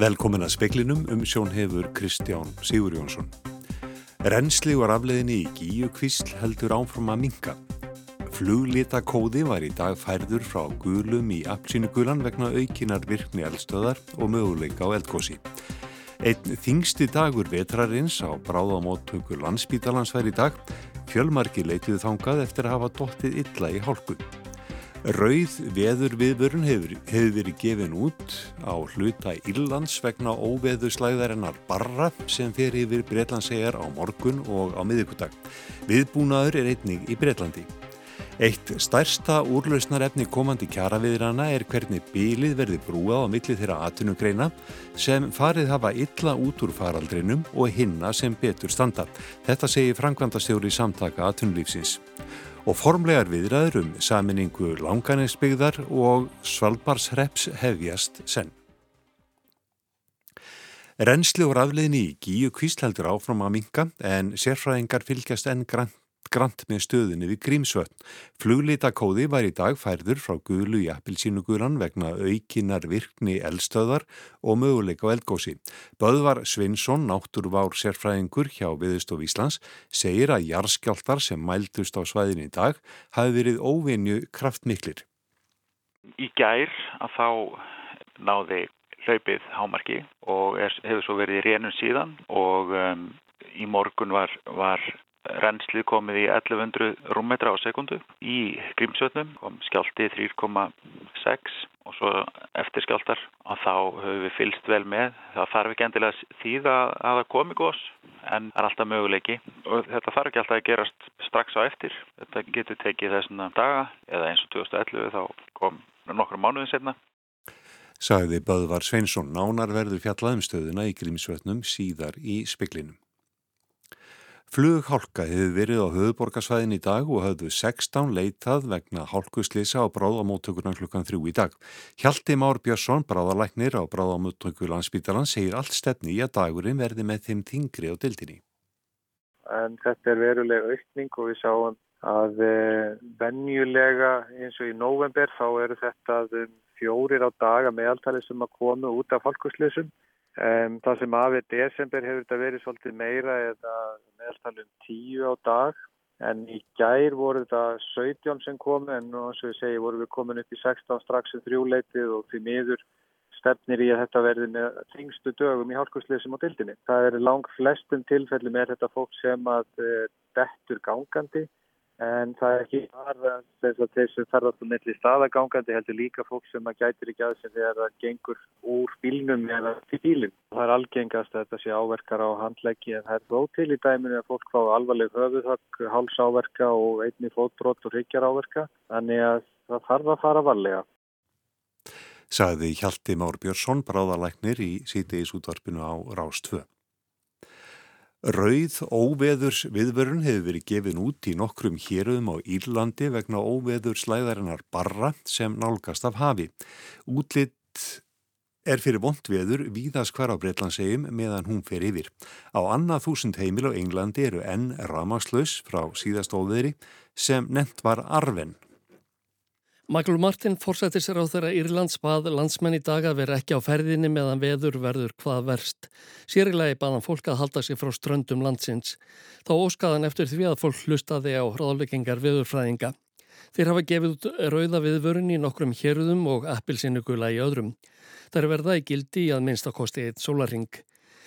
Velkomin að speklinum um sjón hefur Kristján Sigur Jónsson. Rensli var afleðinni í Gíu kvísl heldur áfram að minka. Fluglitakóði var í dag færður frá gulum í apsínugulan vegna aukinar virkni eldstöðar og möguleika á eldgósi. Einn þingsti dagur vetrarins á bráðamóttöku landsbítalans var í dag. Fjölmarki leitið þangað eftir að hafa dóttið illa í hálku. Rauð veður viðvörun hefur, hefur verið gefin út á hluta Írlands vegna óveðuslæðarinnar Barra sem fer yfir Breitlandsegar á morgun og á miðugudag. Viðbúnaður er einnig í Breitlandi. Eitt stærsta úrlausnarefni komandi kjaraviðrana er hvernig bílið verði brúað á milli þeirra atvinnugreina sem farið hafa illa út úr faraldrinum og hinna sem betur standa. Þetta segir Franklandastjóri samtaka atvinnulífsins. Og formlegar viðræður um saminningu langanisbyggðar og svalbarsreps hefjast senn. Rensli og rafleðinni í Gíu kvíslaldur áfram að minka en sérfræðingar fylgjast enn grann grant með stöðinni við Grímsvötn. Fluglitakóði var í dag færður frá gulu í appilsínugulan vegna aukinar virkni eldstöðar og möguleik á eldgósi. Böðvar Svinsson, náttúruvár sérfræðingur hjá Viðustof Íslands, segir að jarskjáltar sem mældust á svæðin í dag hafi verið óvinju kraftmiklir. Í gær að þá náði hlaupið hámarki og er, hefur svo verið í rénum síðan og um, í morgun var, var Rennslið komið í 1100 rúmmetra á sekundu í Grímsvötnum, kom skjálti 3,6 og svo eftir skjáltar og þá höfum við fylst vel með. Það þarf ekki endilega þýða að það komi gós en það er alltaf möguleiki og þetta þarf ekki alltaf að gerast strax á eftir. Þetta getur tekið þessuna daga eða eins og 2011 þá kom nokkru mánuðin setna. Sagði Böðvar Sveinsson nánarverður fjallaðum stöðuna í Grímsvötnum síðar í speklinum. Flughálka hefur verið á höfuborgarsvæðin í dag og hafðu 16 leitað vegna hálkuslýsa á bráðamóttökurna klukkan þrjú í dag. Hjalti Már Björnsson, bráðalæknir á bráðamóttöku landsbítalan, segir allt stefni í að dagurinn verði með þeim þingri á dildinni. En þetta er veruleg aukning og við sáum að eh, venjulega eins og í november þá eru þetta um fjórir á dag að meðaltali sem að koma út af hálkuslýsum. Um, það sem afið desember hefur þetta verið svolítið meira eða meðaltalum 10 á dag en í gær voru þetta 17 sem komi en eins og ég segi voru við komin upp í 16 strax um þrjúleitið og því miður stefnir í að þetta verði með þingstu dögum í hálkursleysum á dildinni. Það er lang flestum tilfellum er þetta fólk sem að uh, dettur gangandi En það er ekki bara þess að sem ferðast á milli staðagangandi heldur líka fólk sem að gætir ekki að sem þegar það gengur úr bílnum eða bílum. Það er algengast að þetta sé áverkar á handleggi en það er þó til í dæminu að fólk fá alvarleg höfuðhögg, hálsáverka og einni fótbrott og ryggjaráverka. Þannig að það þarf að fara varlega. Saði Hjalti Már Björnsson, bráðalæknir í sítiðis útvarpinu á Rástvö. Rauð óveðurs viðvörun hefur verið gefin út í nokkrum héruðum á Írlandi vegna óveður slæðarinnar barra sem nálgast af hafi. Útlitt er fyrir vondveður víðas hver á Breitlandsegjum meðan hún fer yfir. Á annað þúsund heimil á Englandi eru enn ramagslaus frá síðast óveðri sem nefnt var arven Michael Martin fórsættir sér á þeirra Írlands bað landsmenn í dag að vera ekki á ferðinni meðan veður verður hvað verst. Sérilegi baðan fólk að halda sig frá ströndum landsins. Þá óskaðan eftir því að fólk hlustaði á hraðleggingar veðurfræðinga. Þeir hafa gefið út rauða viðvörun í nokkrum héruðum og appilsinnugula í öðrum. Það er verða í gildi í að minnstakosti eitt sólaring.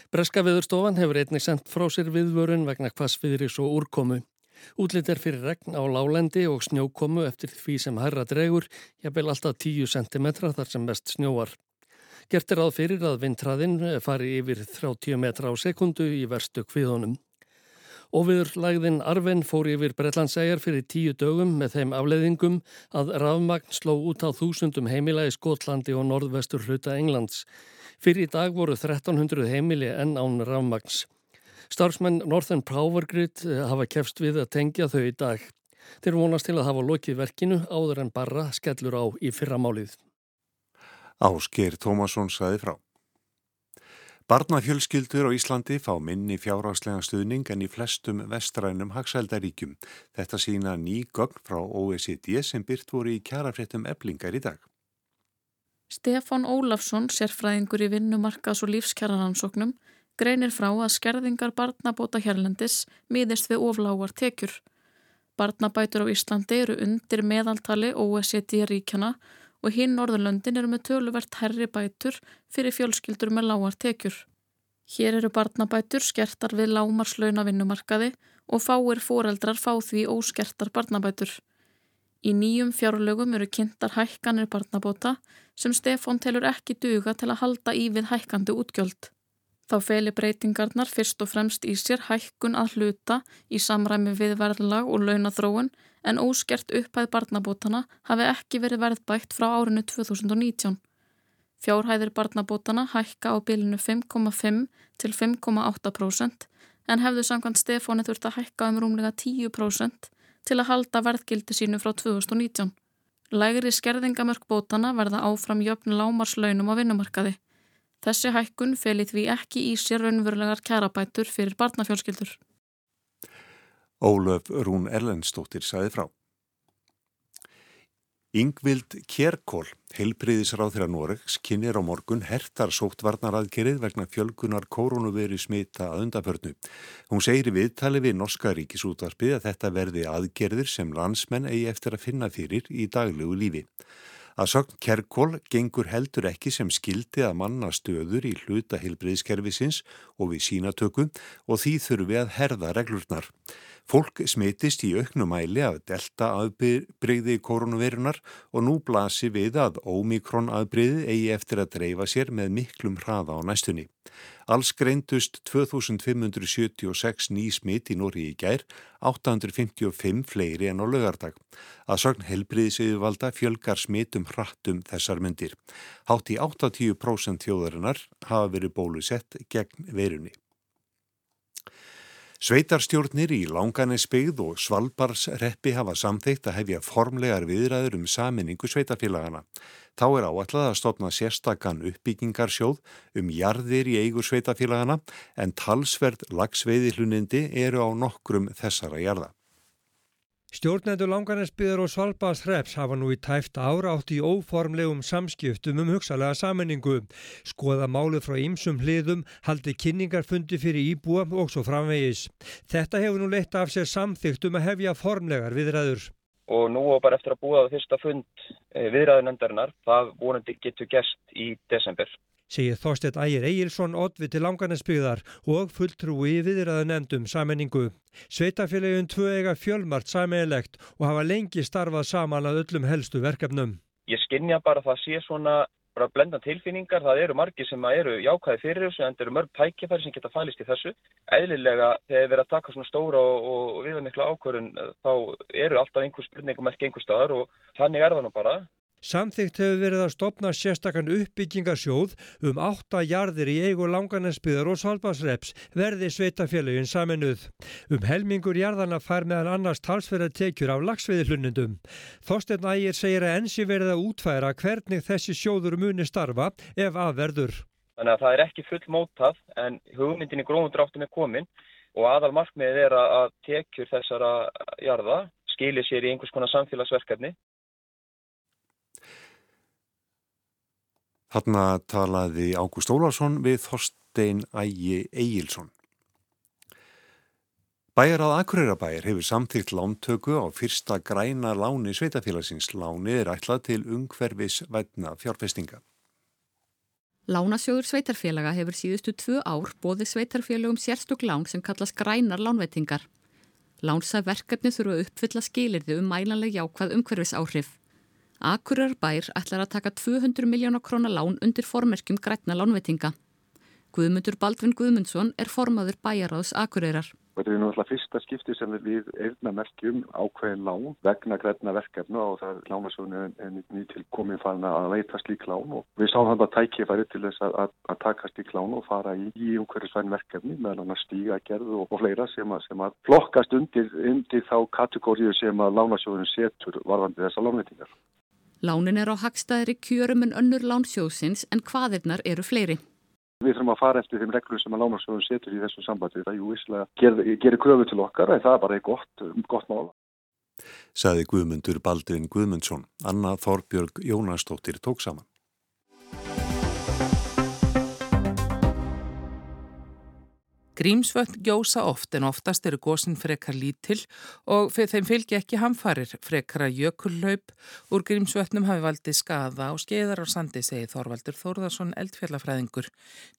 Breska viðurstofan hefur einnig sendt frá sér viðvörun vegna hvasviðris og úrkomu. Útlitt er fyrir regn á lálendi og snjókomu eftir því sem herra dregur, jafnvel alltaf 10 cm þar sem mest snjóar. Gert er að fyrir að vintraðinn fari yfir 30 metra á sekundu í verstu kviðunum. Óviðurlægðin Arven fór yfir Breitlandsæjar fyrir tíu dögum með þeim afleiðingum að rafmagn sló út á þúsundum heimila í Skotlandi og norðvestur hluta Englands. Fyrir í dag voru 1300 heimili enn án rafmagns. Starfsmenn Northern Power Grid eh, hafa kefst við að tengja þau í dag. Þeir vonast til að hafa lokið verkinu áður en barra skellur á í fyrramálið. Ásker Tómasson saði frá. Barnafjölskyldur á Íslandi fá minni fjárhagslega stuðning en í flestum vestrænum hagsældaríkjum. Þetta sína ný gögn frá OECD sem byrt voru í kjarafréttum eblingar í dag. Stefán Ólafsson, sérfræðingur í vinnumarkas og lífskjæraransóknum, greinir frá að skerðingar barnabóta hérlendis miðist við oflágar tekjur. Barnabætur á Íslandi eru undir meðaltali OECD ríkjana og hinn Norðurlöndin eru með töluvert herri bætur fyrir fjölskyldur með lágar tekjur. Hér eru barnabætur skertar við lámarslauna vinnumarkaði og fáir foreldrar fá því óskertar barnabætur. Í nýjum fjárlögum eru kynntar hækkanir barnabóta sem Stefán telur ekki duga til að halda í við hækkandi útgjöld. Þá feli breytingarnar fyrst og fremst í sér hækkun að hluta í samræmi við verðlag og launathróun en óskert upphæð barnabótana hafi ekki verið verðbætt frá árinu 2019. Fjárhæðir barnabótana hækka á bilinu 5,5 til 5,8% en hefðu samkvæmt Stefáni þurft að hækka um rúmlega 10% til að halda verðgildi sínu frá 2019. Lægri skerðingamörk bótana verða áfram jöfn lámarslaunum á vinnumarkaði. Þessi hækkun feli því ekki í sér raunverulegar kærabætur fyrir barnafjölskyldur. Ólöf Rún Erlendstóttir saði frá. Yngvild Kjerkól, heilbriðisráð þeirra Noregs, kynir á morgun hertar sóttvarnaraðgerið vegna fjölgunar koronaveri smita að undaförnu. Hún segir viðtali við Norska ríkisútvarpið að þetta verði aðgerðir sem landsmenn eigi eftir að finna fyrir í daglegu lífi. Að sögn Kjerkól gengur heldur ekki sem skildi að manna stöður í hluta heilbriðiskerfisins og við sínatöku og því þurfi að herða reglurnar. Fólk smitist í auknum mæli af delta aðbreyði koronavirunar og nú blasi við að ómikron aðbreyði eigi eftir að dreifa sér með miklum hraða á næstunni. Alls greindust 2576 ný smitt í Nóri í gær, 855 fleiri en á lögardag. Að sögn helbriðisauðvalda fjölgar smittum hrattum þessar myndir. Hátt í 80% þjóðarinnar hafa verið bólusett gegn verunni. Sveitarstjórnir í Langanisbyggð og Svalbarsreppi hafa samþeitt að hefja formlegar viðræður um saminningu sveitarfélagana. Þá er áallega að stopna sérstakann uppbyggingarsjóð um jarðir í eigur sveitarfélagana en talsverð lagsveiðilunindi eru á nokkrum þessara jarða. Stjórnendur langarnesbyðar og Svalbars hreps hafa nú í tæft ára átt í óformlegum samskiptum um hugsalega sammenningu. Skoða málið frá ýmsum hliðum, haldi kynningarfundi fyrir íbúa og svo framvegis. Þetta hefur nú leitt af sér samþygt um að hefja formlegar viðræður. Og nú og bara eftir að búa á fyrsta fund eh, viðræðunendarinnar, það vonandi getur gest í desember segir Þorstedt Ægir Egilson oddviti langarnesbyggðar og fulltrúi viðræðu nefndum sammenningu. Sveitafélagin tvö eiga fjölmart sammeilegt og hafa lengi starfað saman að öllum helstu verkefnum. Ég skinnja bara það sé svona bara blenda tilfinningar, það eru margi sem eru jákvæði fyrir þessu en það eru mörg tækifæri sem geta fælist í þessu. Eðlilega þegar við erum að taka svona stóra og, og viðanekla ákvörun þá eru alltaf einhver spurningum ekki einhver staðar og þannig er það nú bara. Samþygt hefur verið að stopna sérstakann uppbyggingarsjóð um átta jarðir í eigu langanensbyðar og svalbásreps verði sveitafélagin saminuð. Um helmingur jarðana fær meðan annars talsverða tekjur af lagsveiðlunundum. Þorstein Ægir segir að ensi verið að útfæra hvernig þessi sjóður muni starfa ef aðverður. Þannig að það er ekki full mótað en hugmyndin í gróðundráttum er komin og aðal markmiðið er að tekjur þessara jarða skilir sér í einhvers konar samfélagsverkefni Þarna talaði Ágúst Ólarsson við Þorstein Ægi Egilson. Bæjar að Akureyrabæjar hefur samtíkt lántöku á fyrsta græna láni sveitafélagsins. Láni er ætlað til ungverfis vætna fjárfestinga. Lánasjóður sveitarfélaga hefur síðustu tvö ár bóðið sveitarfélagum sérstök lán sem kallast grænar lánveitingar. Lánsað verkefni þurfa að uppfylla skilirði um mælanleg jákvæð umhverfis áhrif. Akurarbær ætlar að taka 200 miljónar krónar lán undir formerkjum grætna lánveitinga. Guðmundur Baldvin Guðmundsson er formaður bæjaráðs Akureyrar. Þetta er náttúrulega fyrsta skipti sem við eirna merkjum ákveðin lán vegna grætna verkefnu og það er lánasjónu en nýtt til komin farin að leita slík lán og við sáum hann að tækifæri til þess að, að, að taka slík lán og fara í, í umhverjusvæn verkefni meðan hann að stíga gerð og, og fleira sem að, sem að flokkast undir, undir þá kategóriu sem að lánasjónu setur varðandi þessa lánveitingar. Lánin er á hagstaðri kjörum en önnur lánsjóðsins en hvaðirnar eru fleiri. Við þurfum að fara eftir þeim reglum sem að lánarsjóðun setur í þessu sambandi. Það jú, gerir, gerir kröfu til okkar en það er bara gott, gott mál. Saði Guðmundur Baldvin Guðmundsson. Anna Þorbjörg Jónastóttir tók saman. Grímsvötn gjósa oft en oftast eru gósin frekar lítill og þeim fylgja ekki hamfarir frekara jökullaup. Úr Grímsvötnum hafi valdið skaða og skeiðar á sandi, segi Þorvaldur Þórðarsson eldfjallafræðingur.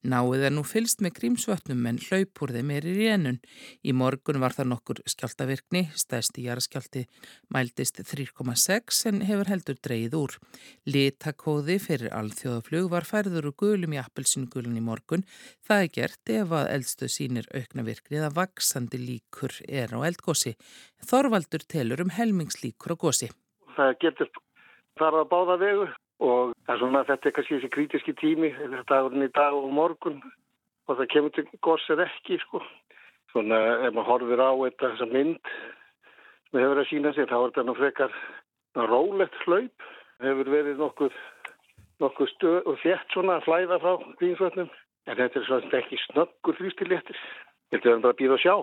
Náið er nú fylst með Grímsvötnum en hlaupur þeim er í rénun. Í morgun var það nokkur skjáltavirkni, stæsti jarðskjálti mældist 3,6 en hefur heldur dreyið úr. Litakóði fyrir alþjóðaflug var færður úr gulum í appelsingulun í morgun. Það er gert ef að eldstu sín sínir auknavirkri eða vaksandi líkur er á eldgósi. Þorvaldur telur um helmingslíkur á gósi. Það getur þar að báða vegu og svona, þetta er kannski þessi krítiski tími, þetta er í dag og morgun og það kemur til gósið ekki. Sko. Svona ef maður horfir á þetta, þessa mynd sem hefur að sína sig, þá er þetta nú frekar rólegt hlaup. Hefur verið nokkuð, nokkuð stöð og þétt svona að flæða frá grínsvötnum En þetta er svona ekki snöggur þrýstiléttir. Þetta er bara að býða og sjá.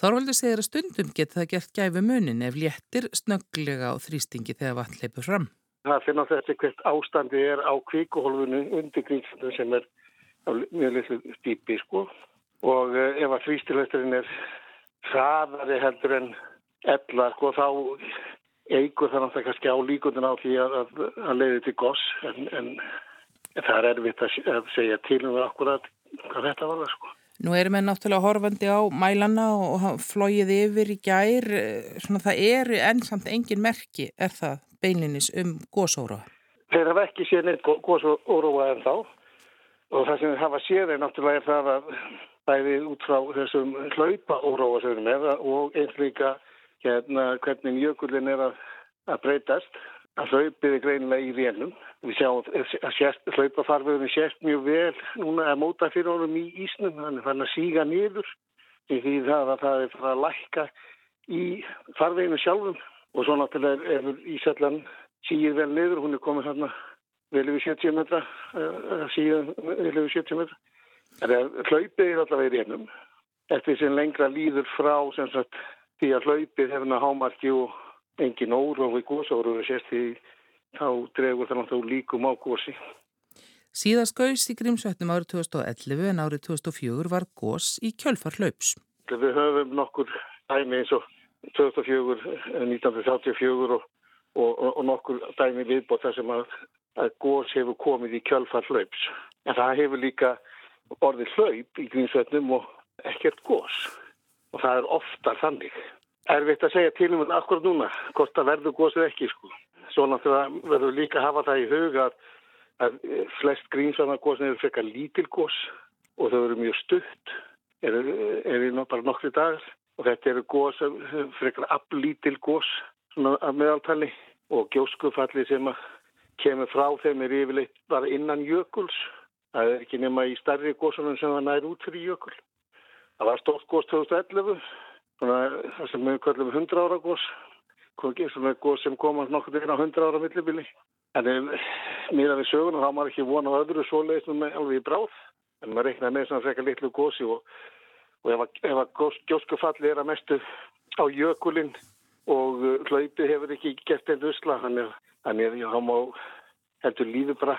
Þorvaldur segir að stundum getur það gert gæfu munin ef léttir snögglega á þrýstingi þegar vatn leipur fram. Það finna þetta hvert ástandi er á kvíkuhólfunu undir grímsvöldun sem er mjög litlu stýpi sko. Og eh, ef að þrýstiléttirinn er hraðari heldur en ellar sko þá eigur það náttúrulega kannski á líkundin á því að, að, að leiði til goss en, en það er erfitt að segja til um akkurat hvað þetta var það sko. Nú erum við náttúrulega horfandi á mælana og flóið yfir í gær, svona það eru ennsamt engin merki, er það beinlinis um gósóróa? Þeir hafa ekki séð neitt gósóróa en þá og það sem þeir hafa séð er náttúrulega er það að bæði út frá þessum hlaupa óróa sem við erum með og eins líka hérna hvernig jökullin er að, að breytast að hlaupið er greinilega í rénum. Við sjáum að hlaupafarfiðurinn sést mjög vel núna að móta fyrir honum í ísnum, hann er fann að síga niður. Því það að það er að lækka í farveginu sjálfum. Og svo náttúrulega er Ísallan sígir vel niður, hún er komið þarna vel yfir 70 metra, síðan vel yfir 70 metra. Það er hlaupið er allavega í rénum eftir sem lengra líður frá sem sagt því að hlaupið hefna hámarki og engin órói góðsáru og sérst því þá dregur það náttúrulega líkum á góðsi. Síðast gauðs í Grímsvötnum árið 2011 en árið 2004 var góðs í kjölfar hlaups. Við höfum nokkur dæmi eins og 2004, 1934 og, og, og nokkur dæmi viðbót þar sem að, að góðs hefur komið í kjölfar hlaups. En það hefur líka orðið hlaup í Grímsvötnum og ekkert góðs og það er ofta þannig erfitt að segja til um þetta akkurat núna, hvort það verður góðsir ekki sko. Svo náttúrulega verður líka að hafa það í huga að, að flest grímsvarnar góðsir eru frekar lítil góðs og þau eru mjög stutt, eru er bara nokkri dagar og þetta eru góðs, frekar aflítil góðs að meðaltali og gjóskufalli sem kemur frá þeim er yfirleitt bara innan jökuls. Það er ekki nema í starri góðsunum sem það nær út fyrir jökul. Það var stórt góðs 2011 svona það sem við kallum 100 ára gós svona gós sem komast nokkur inn á 100 ára millibili. En mér að við söguna þá maður ekki vona á öðru svoleiðis með alveg í bráð. En maður reiknaði með svona frekar litlu gósi og, og ef að, að gjóskufalli er að mestu á jökulinn og uh, hlaupi hefur ekki gert einn usla þannig að þá má heldur lífi bara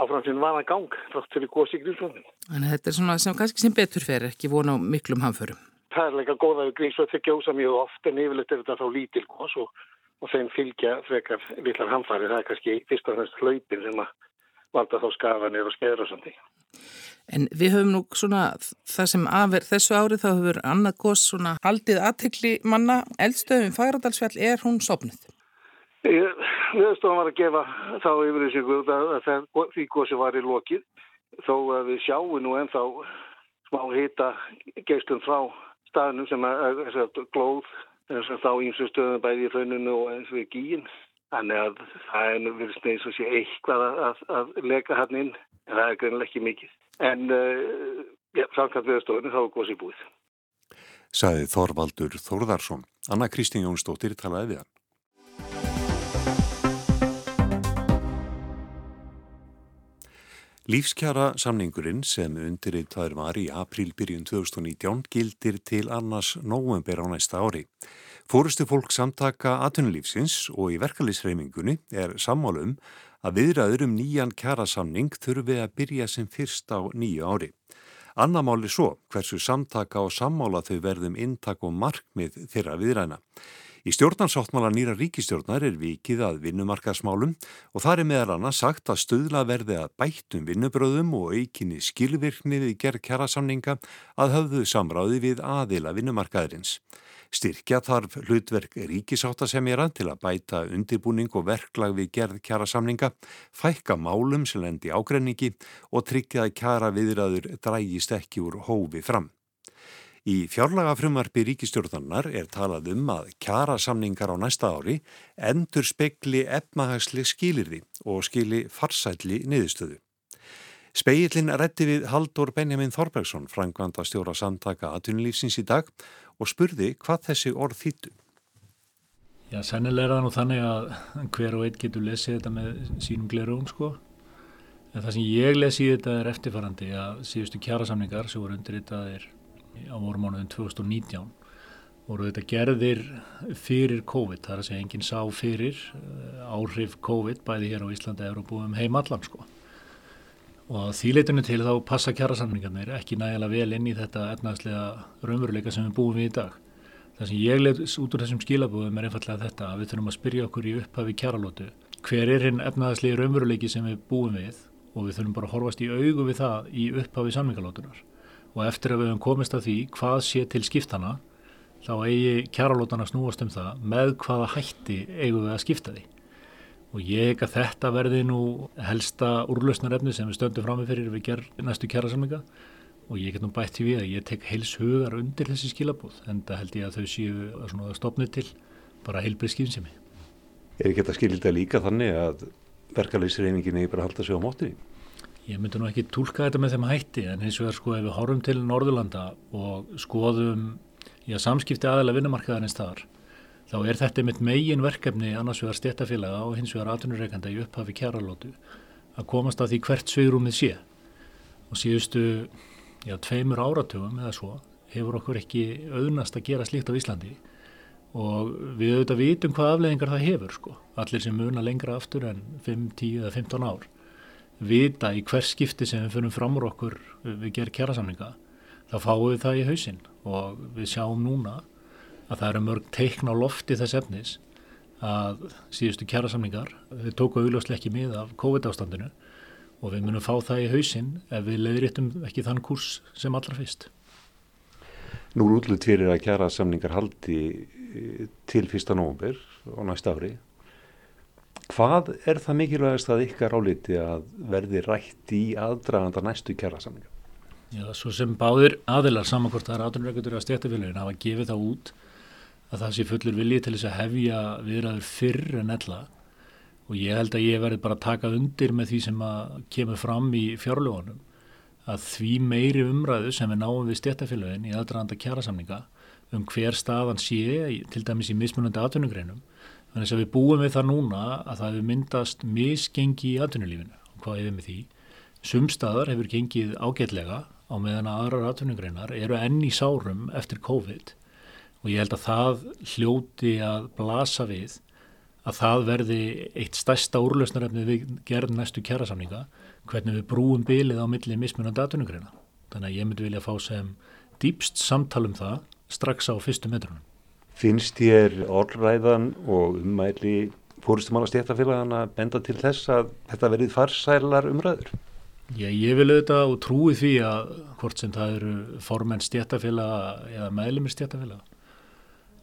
áfram sem vana gang þátt fyrir gósi grímsvöndin. Þannig að þetta er svona sem kannski sem betur fer ekki vona á miklum hamförum það er leika góða við grímsvöld þegar gjósa mjög oft en yfirleitt er þetta þá lítil gós og, og þeim fylgja frekar villar hamfari. Það er kannski fyrst og fremst hlaupin sem að valda þá skafanir og skeður og svona. En við höfum nú svona það sem aðverð þessu árið þá hefur annað gós svona haldið aðtekli manna eldstöðum Fagradalsfjall er hún sopnuð? Viðstofan var að gefa þá yfir þessu að, að því gósi var í lokið þó að við sjáum nú ennþá smá hita geislum frá staðnum sem er, er glóð að þá ímsu stöðum bæði í rauninu og eins og í gíin. Þannig að það er verið eins og sé eitthvað að, að, að leka hann inn en það er greinlega ekki mikið. En uh, ja, samkvæmt við stöðunum þá er góðs í búið. Saði Þorvaldur Þórðarsson. Anna Kristín Jónsdóttir talaði við hann. Lífskjara samningurinn sem undirritaður var í aprílbyrjun 2019 gildir til annars nóvember á næsta ári. Fórustu fólk samtaka atunlífsins og í verkefliðsreimingunni er sammálum að viðraður um nýjan kjara samning þurfi að byrja sem fyrst á nýju ári. Annamáli svo hversu samtaka og sammála þau verðum intak og markmið þeirra viðræna. Í stjórnarsáttmála nýra ríkistjórnar er vikið að vinnumarkaðsmálum og þar er meðal annars sagt að stöðla verði að bættum vinnubröðum og aukinni skilvirkni við gerð kjærasamninga að höfðu samráði við aðila vinnumarkaðurins. Styrkja þarf hlutverk ríkisáttasemjara til að bæta undirbúning og verklag við gerð kjara samninga, fækka málum sem lendi ágrenningi og tryggja að kjara viðraður drægist ekki úr hófi fram. Í fjárlaga frumarpi ríkistjórnarnar er talað um að kjara samningar á næsta ári endur spekli efnahagsli skilirði og skili farsætli niðurstöðu. Speillin rétti við Haldur Benjamin Þorbergsson, frangvanda stjóra samtaka aðtunulífsins í dag og spurði hvað þessi orð þýttu. Já, sennilega er það nú þannig að hver og einn getur lesið þetta með sínum glerugum sko. En það sem ég lesi í þetta er eftirfarandi að síðustu kjærasamningar sem voru undirritaðir á vormánuðin 2019 voru þetta gerðir fyrir COVID, það er að segja enginn sá fyrir eh, áhrif COVID bæði hér á Íslandi eða Európa um heim allan sko. Og því leytinu til þá passa kjærasamningarnir ekki nægilega vel inn í þetta efnaðslega raunveruleika sem við búum við í dag. Það sem ég leys út úr þessum skilabúðum er einfallega þetta að við þurfum að spyrja okkur í upphafi kjæralótu. Hver er hinn efnaðslega raunveruleiki sem við búum við og við þurfum bara að horfast í augu við það í upphafi samningalótunar. Og eftir að við höfum komist að því hvað sé til skiptana þá eigi kjæralótana snúast um það með hvaða hætti eigum við að skipta því og ég hef að þetta verði nú helsta úrlausnarefni sem við stöndum fram með fyrir við gerð næstu kjærasamlinga og ég get nú bætt í við að ég tek heils hugar undir þessi skilabóð en það held ég að þau séu að stopna til bara heilbrið skýnsemi. Er ekki þetta skilita líka þannig að verkefliðsreifingin er bara halda sig á mótið? Ég myndi nú ekki tólka þetta með þeim hætti en hins vegar sko ef við horfum til Norðurlanda og skoðum já, samskipti aðeila vinnumarkaðarins þar þá er þetta mitt megin verkefni annars vegar stéttafélaga og hins vegar atvinnureikanda í upphafi kjæralótu að komast að því hvert svegrúmið sé. Og síðustu já, tveimur áratugum eða svo hefur okkur ekki auðnast að gera slíkt á Íslandi. Og við auðvitað vitum hvað afleðingar það hefur sko. allir sem muna lengra aftur en 5, 10 eða 15 ár vita í hvers skipti sem við fyrir fram úr okkur við gerum kjærasamninga þá fáum við það í hausin og við sjáum núna að það eru mörg teikn á lofti þess efnis að síðustu kjærasamningar þau tóku auðljóslega ekki mið af COVID ástandinu og við munum fá það í hausinn ef við leiðréttum ekki þann kurs sem allra fyrst. Nú er útlut fyrir að kjærasamningar haldi eh, til fyrsta nógumber og næsta ári. Hvað er það mikilvægast að ykkar áliti að verði rætt í aðdraganda næstu kjærasamningar? Já, svo sem báðir aðilar samankvort að ratunreikundur að stjættafélagin hafa gefið það út að það sé fullur viljið til þess að hefja viðræður fyrr en ella og ég held að ég verði bara að taka undir með því sem að kemur fram í fjárlögunum að því meiri umræðu sem við náum við stjættafélagin í aðdraðanda kjærasamninga um hver staðan sé, til dæmis í mismunandi atvinnugreinum, þannig að við búum við það núna að það hefur myndast misgengi í atvinnulífinu hvað hefur með því sumstaðar hefur gengið ágætlega á meðan að aðrar atvinnugreinar eru enn í sárum eftir COVID og ég held að það hljóti að blasa við að það verði eitt stærsta úrlausnarefni við gerðum næstu kjærasamninga hvernig við brúum bylið á milli mismunandi aðtunugreina. Þannig að ég myndi vilja fá sem dýpst samtal um það strax á fyrstu metrunum. Finnst ég orðræðan og umæli fórustumála stéttafélagana benda til þess að þetta verið farsælar umræður? Já, ég vil auðvitað og trúi því að hvort sem það eru formenn stéttafélaga eða meðlumir stéttafélaga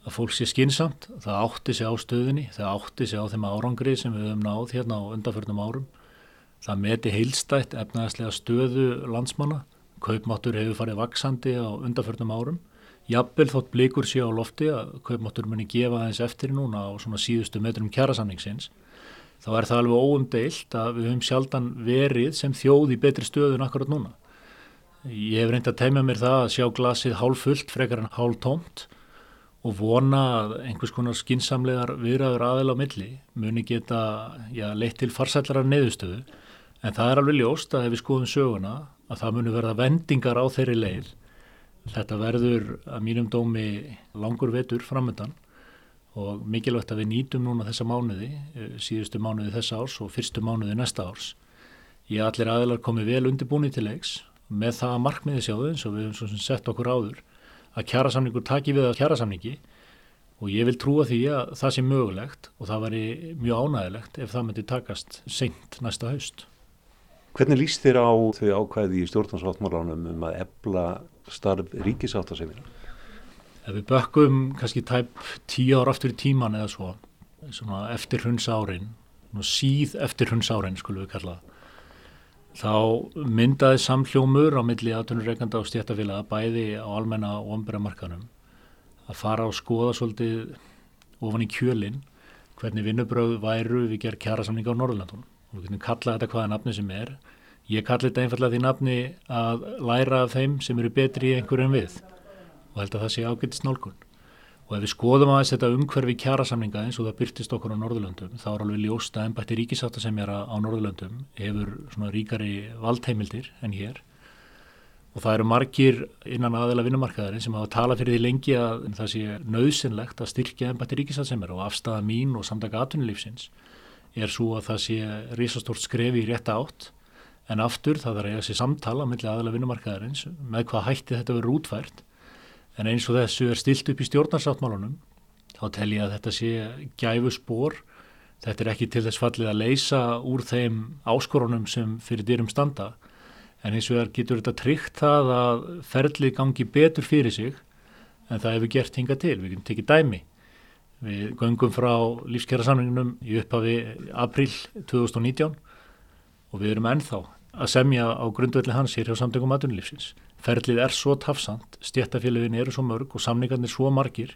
að fólk sé skinsamt, það átti sig á stöðinni, það átti sig á þeim árangri sem við höfum náð hérna á undarförnum árum. Það meti heilstætt efnaðslega stöðu landsmanna, kaupmáttur hefur farið vaksandi á undarförnum árum. Jafnvel þótt blikur sé á lofti að kaupmáttur muni gefa þess eftir núna á svona síðustu metrum kjærasamningsins. Þá er það alveg óumdeilt að við höfum sjaldan verið sem þjóð í betri stöðun akkurat núna. Ég hef reynd að teima mér það að sjá glasið hálf fullt frekar en hálf tómt og vona að einhvers konar skinsamlegar viðræður aðeil á milli muni geta já, leitt til farsætlara neðustöðu en það er alveg ljóst að ef við skoðum söguna að það muni verða vendingar á þeirri leið þetta verður að mínum dómi langur vetur framöndan og mikilvægt að við nýtum núna þessa mánuði, eh, síðustu mánuði þessa árs og fyrstu mánuði næsta árs. Ég allir aðeinar komið vel undirbúni til leiks með það markmiði sjáðu eins og við höfum sett okkur áður að kjærasamningur taki við að kjærasamningi og ég vil trúa því að það sé mögulegt og það væri mjög ánægilegt ef það myndi takast seint næsta haust. Hvernig líst þér á þau ákvæði í stjórnarsáttmálanum um að ebla starf ríkisáttasemina? Ef við bökkum kannski tæp tíu ár aftur í tíman eða svo, svona eftir hunds árin, síð eftir hunds árin skulum við kalla það, þá myndaði samhljómur á milli aðtunurreikanda og stjættafélaga bæði á almenna og ombera markanum að fara og skoða svolítið ofan í kjölinn hvernig vinnubröð væru við gerð kjara samninga á Norðurlandun og við kunum kalla þetta hvaða nafni sem er ég kalli þetta einfallega því nafni að læra af þeim sem eru betri í einhverjum við og held að það sé ágættist nálgun Og ef við skoðum aðeins þetta umhverfi kjærasamninga eins og það byrtist okkur á Norðurlöndum, þá er alveg ljósta en bætti ríkisáttasemjara á Norðurlöndum hefur svona ríkari valdheimildir en hér. Og það eru margir innan aðeila vinnumarkaðarinn sem hafa talað fyrir því lengi að það sé nöðsynlegt að styrkja en bætti ríkisáttasemjara og afstæða mín og samtaka aðtunulífsins er svo að það sé risastórt skrefi í rétta átt en aftur það er að eiga sér samtala með aðeila vinnumarkaðarins með hvað hætti þetta verið útfært En eins og þessu er stilt upp í stjórnarsáttmálunum, þá tel ég að þetta sé gæfu spór. Þetta er ekki til þess fallið að leysa úr þeim áskorunum sem fyrir dyrum standa. En eins og það getur þetta tryggt það að ferlið gangi betur fyrir sig en það hefur gert hinga til. Við getum tekið dæmi. Við göngum frá lífskjara samlingunum í upphafi april 2019 og við erum ennþá að semja á grundvelli hans hér hjá samtöngum aðunlífsins. Ferlið er svo tafsamt, stjættafélagin eru svo mörg og samningarnir svo margir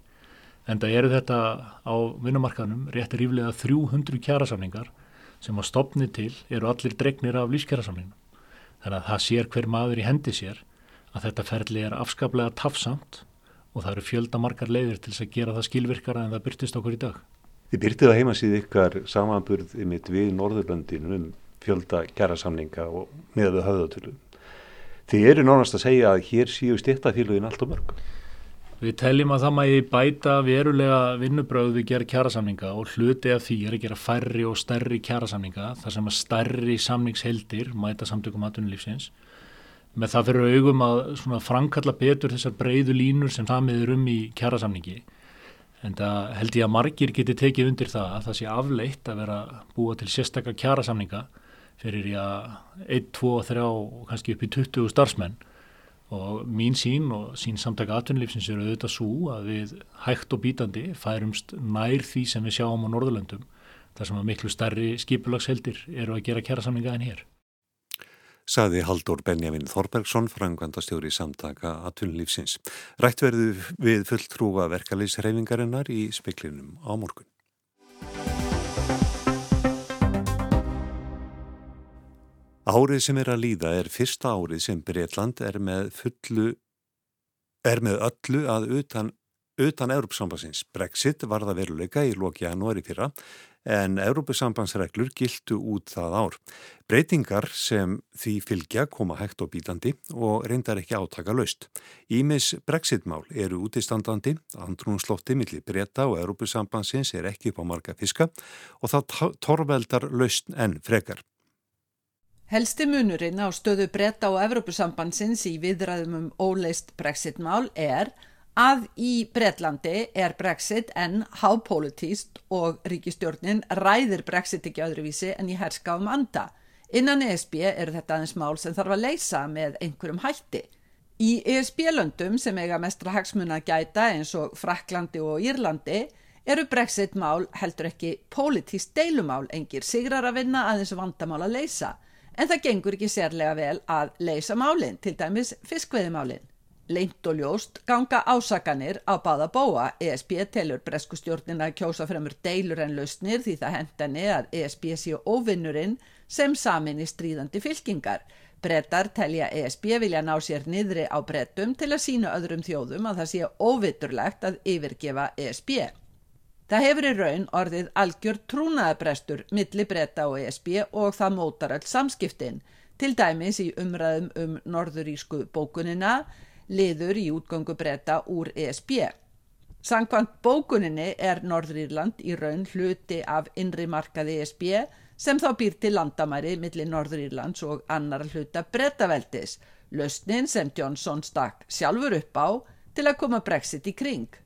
en það eru þetta á vinnumarkanum rétt ríflega 300 kjærasamningar sem að stopni til eru allir dregnir af lífskjærasamningum. Þannig að það sér hver maður í hendi sér að þetta ferlið er afskaplega tafsamt og það eru fjölda margar leiðir til að gera það skilvirkara en það byrtist okkur í dag. Þið byrtið að heimasýð ykkar samanburð við Norðurlöndinu um fjölda kjærasamninga og með við höfðatölu. Þið eru nánast að segja að hér síu styrtafélugin allt og mörg. Við teljum að það mægi bæta verulega vinnubröðu við gera kjærasamninga og hluti af því er að gera færri og stærri kjærasamninga þar sem að stærri samningsheldir mæta samtökum aðtunulífsins með það fyrir augum að framkalla betur þessar breyðu línur sem samiður um í kjærasamningi en það held ég að margir geti tekið undir það að það sé afleitt að vera búa til sérstakar kjærasamninga fyrir já 1, 2, 3 og kannski upp í 20 starfsmenn og mín sín og sín samtaka atvinnlífsins eru auðvitað svo að við hægt og bítandi færumst nær því sem við sjáum á Norðurlöndum þar sem að miklu starri skipulagsheldir eru að gera kjærasamninga en hér. Saði Haldur Benjamin Þorbergsson, frangvandastjóri samtaka atvinnlífsins. Rætt verðu við fulltrúa verkalýsreifingarinnar í speklinum á morgun. Árið sem er að líða er fyrsta árið sem Breitland er með fullu, er með öllu að utan, utan Európsambansins. Brexit var það veruleika í loki janúari fyrra en Európusambansreglur gildu út það ár. Breytingar sem því fylgja koma hægt og bítandi og reyndar ekki átaka laust. Ímis Brexitmál eru útistandandi, andrúnslotti millir breyta og Európusambansins er ekki upp á marga fiska og það torveldar laust en frekar. Helsti munurinn á stöðu breyta og Evrópusambansins í viðræðum um óleist brexitmál er að í Breitlandi er brexit en hápolítíst og ríkistjórnin ræðir brexit ekki öðruvísi en í herska um anda. Innan ESB eru þetta aðeins mál sem þarf að leysa með einhverjum hætti. Í ESB-löndum sem eiga mestra hagsmuna gæta eins og Fraklandi og Írlandi eru brexit mál heldur ekki politíst deilumál engir sigrar að vinna aðeins vandamál að leysa en það gengur ekki sérlega vel að leysa málinn, til dæmis fiskveiðimálinn. Leint og ljóst ganga ásakanir á báða bóa. ESB telur breskustjórnina að kjósa fremur deilur en lausnir því það hendanni að ESB séu óvinnurinn sem samin í stríðandi fylkingar. Brettar telja ESB vilja ná sér niðri á brettum til að sína öðrum þjóðum að það sé óvitturlegt að yfirgefa ESB. Það hefur í raun orðið algjör trúnaðabrestur milli breyta og ESB og það mótar öll samskiptin, til dæmis í umræðum um norðurísku bókunina, liður í útgöngu breyta úr ESB. Sankvæmt bókuninni er Norðurírland í raun hluti af innri markaði ESB sem þá býr til landamæri millir Norðurírlands og annar hluta breytaveldis. Löstnin sem Johnson stakk sjálfur upp á til að koma Brexit í kring.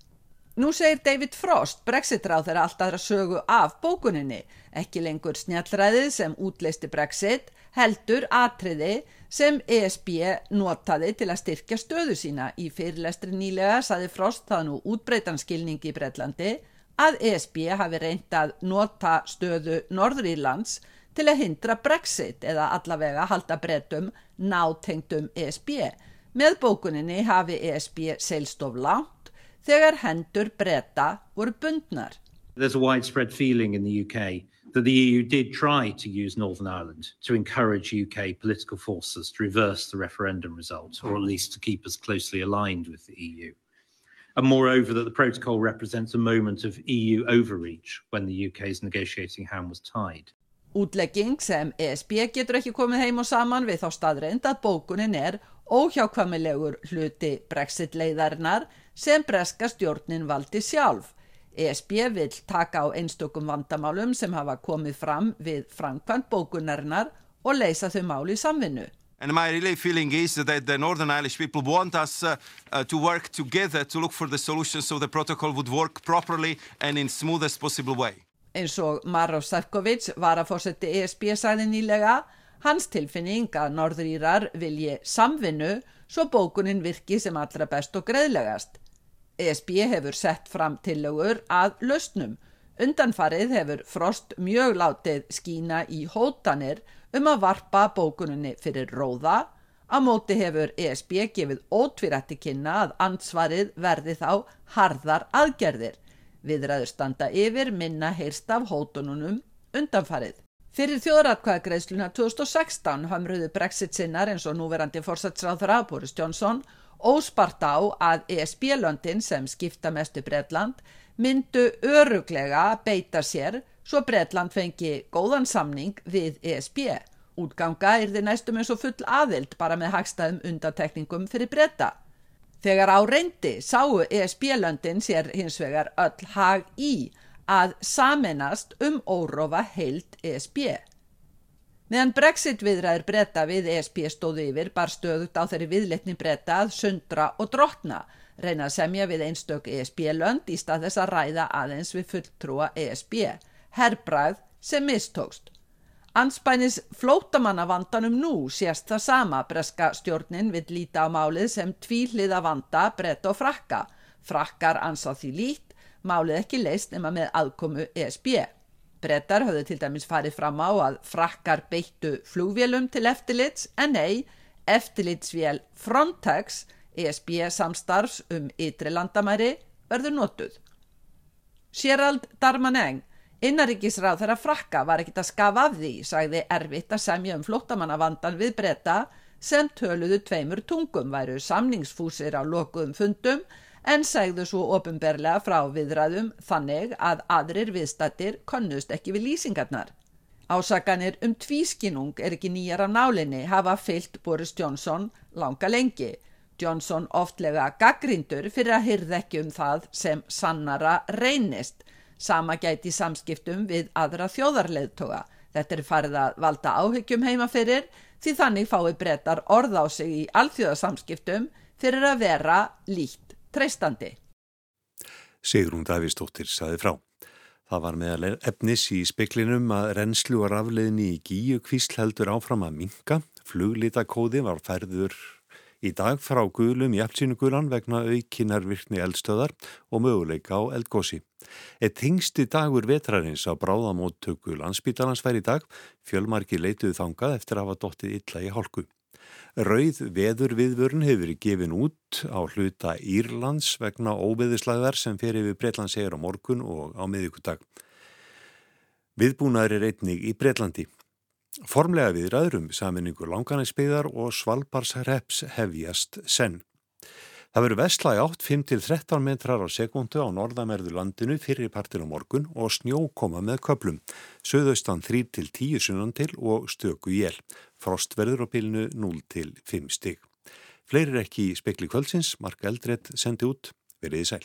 Nú segir David Frost, Brexit-ráð þeirra allt aðra sögu af bókuninni, ekki lengur snjallræðið sem útleisti Brexit, heldur atriði sem ESB notaði til að styrkja stöðu sína. Í fyrirlestri nýlega saði Frost það nú útbreytanskilningi í Breitlandi að ESB hafi reynd að nota stöðu Norður Írlands til að hindra Brexit eða allavega halda breytum nátengtum ESB. Með bókuninni hafi ESB seilst of langt þegar hendur breyta voru bundnar. There's a widespread feeling in the UK that the EU did try to use Northern Ireland to encourage UK political forces to reverse the referendum result, or at least to keep us closely aligned with the EU. And moreover, that the protocol represents a moment of EU overreach when the UK's negotiating hand was tied. Útlegging sem ESB getur ekki komið heim og saman við þá staðreind að bókunin er óhjákvamilegur hluti brexit leiðarinnar sem breska stjórnin valdi sjálf. ESB vil taka á einstökum vandamálum sem hafa komið fram við framkvæmt bókunarinnar og leysa þau mál í samvinnu. And my really feeling is that the Northern Irish people want us uh, uh, to work together to look for the solution so the protocol would work properly and in smoothest possible way. Eins og Maros Sefcovic var að fórseti ESB sæði nýlega, hans tilfinning að Norðrýrar vilji samvinnu svo bókunin virki sem allra best og greiðlegast. ESB hefur sett fram tillögur að lausnum. Undanfarið hefur Frost mjög látið skína í hótanir um að varpa bókuninni fyrir róða. Á móti hefur ESB gefið ótvirætti kynna að ansvarið verði þá harðar aðgerðir. Viðræður standa yfir minna heyrst af hótununum undanfarið. Fyrir þjóðratkvæðagreisluna 2016 hamruðu Brexit sinnar eins og núverandi fórsatsráðra Boris Johnson óspart á að ESB-löndin sem skipta mestu Breitland myndu öruglega beita sér svo Breitland fengi góðan samning við ESB. Útganga er þið næstum eins og full aðild bara með hagstæðum undatekningum fyrir breyta. Þegar á reyndi sáu ESB-löndin sér hins vegar öll hag í að saminast um órófa heilt ESB. Meðan Brexit viðræður breyta við ESP stóðu yfir bar stöðut á þeirri viðletni breyta að sundra og drotna, reyna að semja við einstök ESP-lönd í stað þess að ræða aðeins við fulltrúa ESP, herrbræð sem mistókst. Anspænis flótamanna vandanum nú sést það sama breska stjórnin vill líta á málið sem tvíliða vanda breyta og frakka. Frakkar ansá því lít, málið ekki leist nema með aðkomu ESP. Brettar höfðu til dæmis farið fram á að frakkar beittu flúvélum til eftirlits en nei, eftirlitsvél Frontex, ESB samstarfs um ytri landamæri, verður notuð. Gerald Darmaneng, innaríkisráð þeirra frakka var ekkit að skafa af því, sagði erfitt að semja um flóttamannavandan við bretta sem töluðu tveimur tungum væru samningsfúsir á lokuðum fundum en segðu svo ofinberlega frá viðræðum þannig að aðrir viðstattir konnust ekki við lýsingarnar. Ásakanir um tvískinung er ekki nýjar af nálinni hafa fyllt Boris Johnson langa lengi. Johnson oftlega gaggrindur fyrir að hyrða ekki um það sem sannara reynist. Sama gæti samskiptum við aðra þjóðarleðtoga. Þetta er farið að valda áhyggjum heima fyrir því þannig fái brettar orð á sig í alþjóðasamskiptum fyrir að vera líkt treystandi. Sigrún Davísdóttir saði frá. Það var meðal efnis í speklinum að reynslu og rafleðinni í gíu kvísl heldur áfram að minka. Fluglitakóði var færður í dag frá gulum í apsínugulan vegna aukinarvirkni eldstöðar og möguleika á eldgósi. Eitt hingsti dagur vetrarins á bráðamóttöku landsbítalans fær í dag fjölmarki leituð þangað eftir að hafa dottið illa í hálku. Rauð veður viðvörun hefur verið gefin út á hluta Írlands vegna óveðislæðar sem fer yfir Breitlands segjar á morgun og á miðugudag. Viðbúnaður er einnig í Breitlandi. Formlega viðræður um saminningu langanæsbyðar og svalbarsreps hefjast senn. Það verður vestla í 8-5-13 metrar á sekundu á norðamerðu landinu fyrir partin á morgun og snjó koma með köplum. Suðaustan 3-10 sunnan til og stöku jél. Frost verður á pilinu 0-5 stig. Fleirir ekki í spekli kvöldsins, Mark Eldredd sendi út, veriði sæl.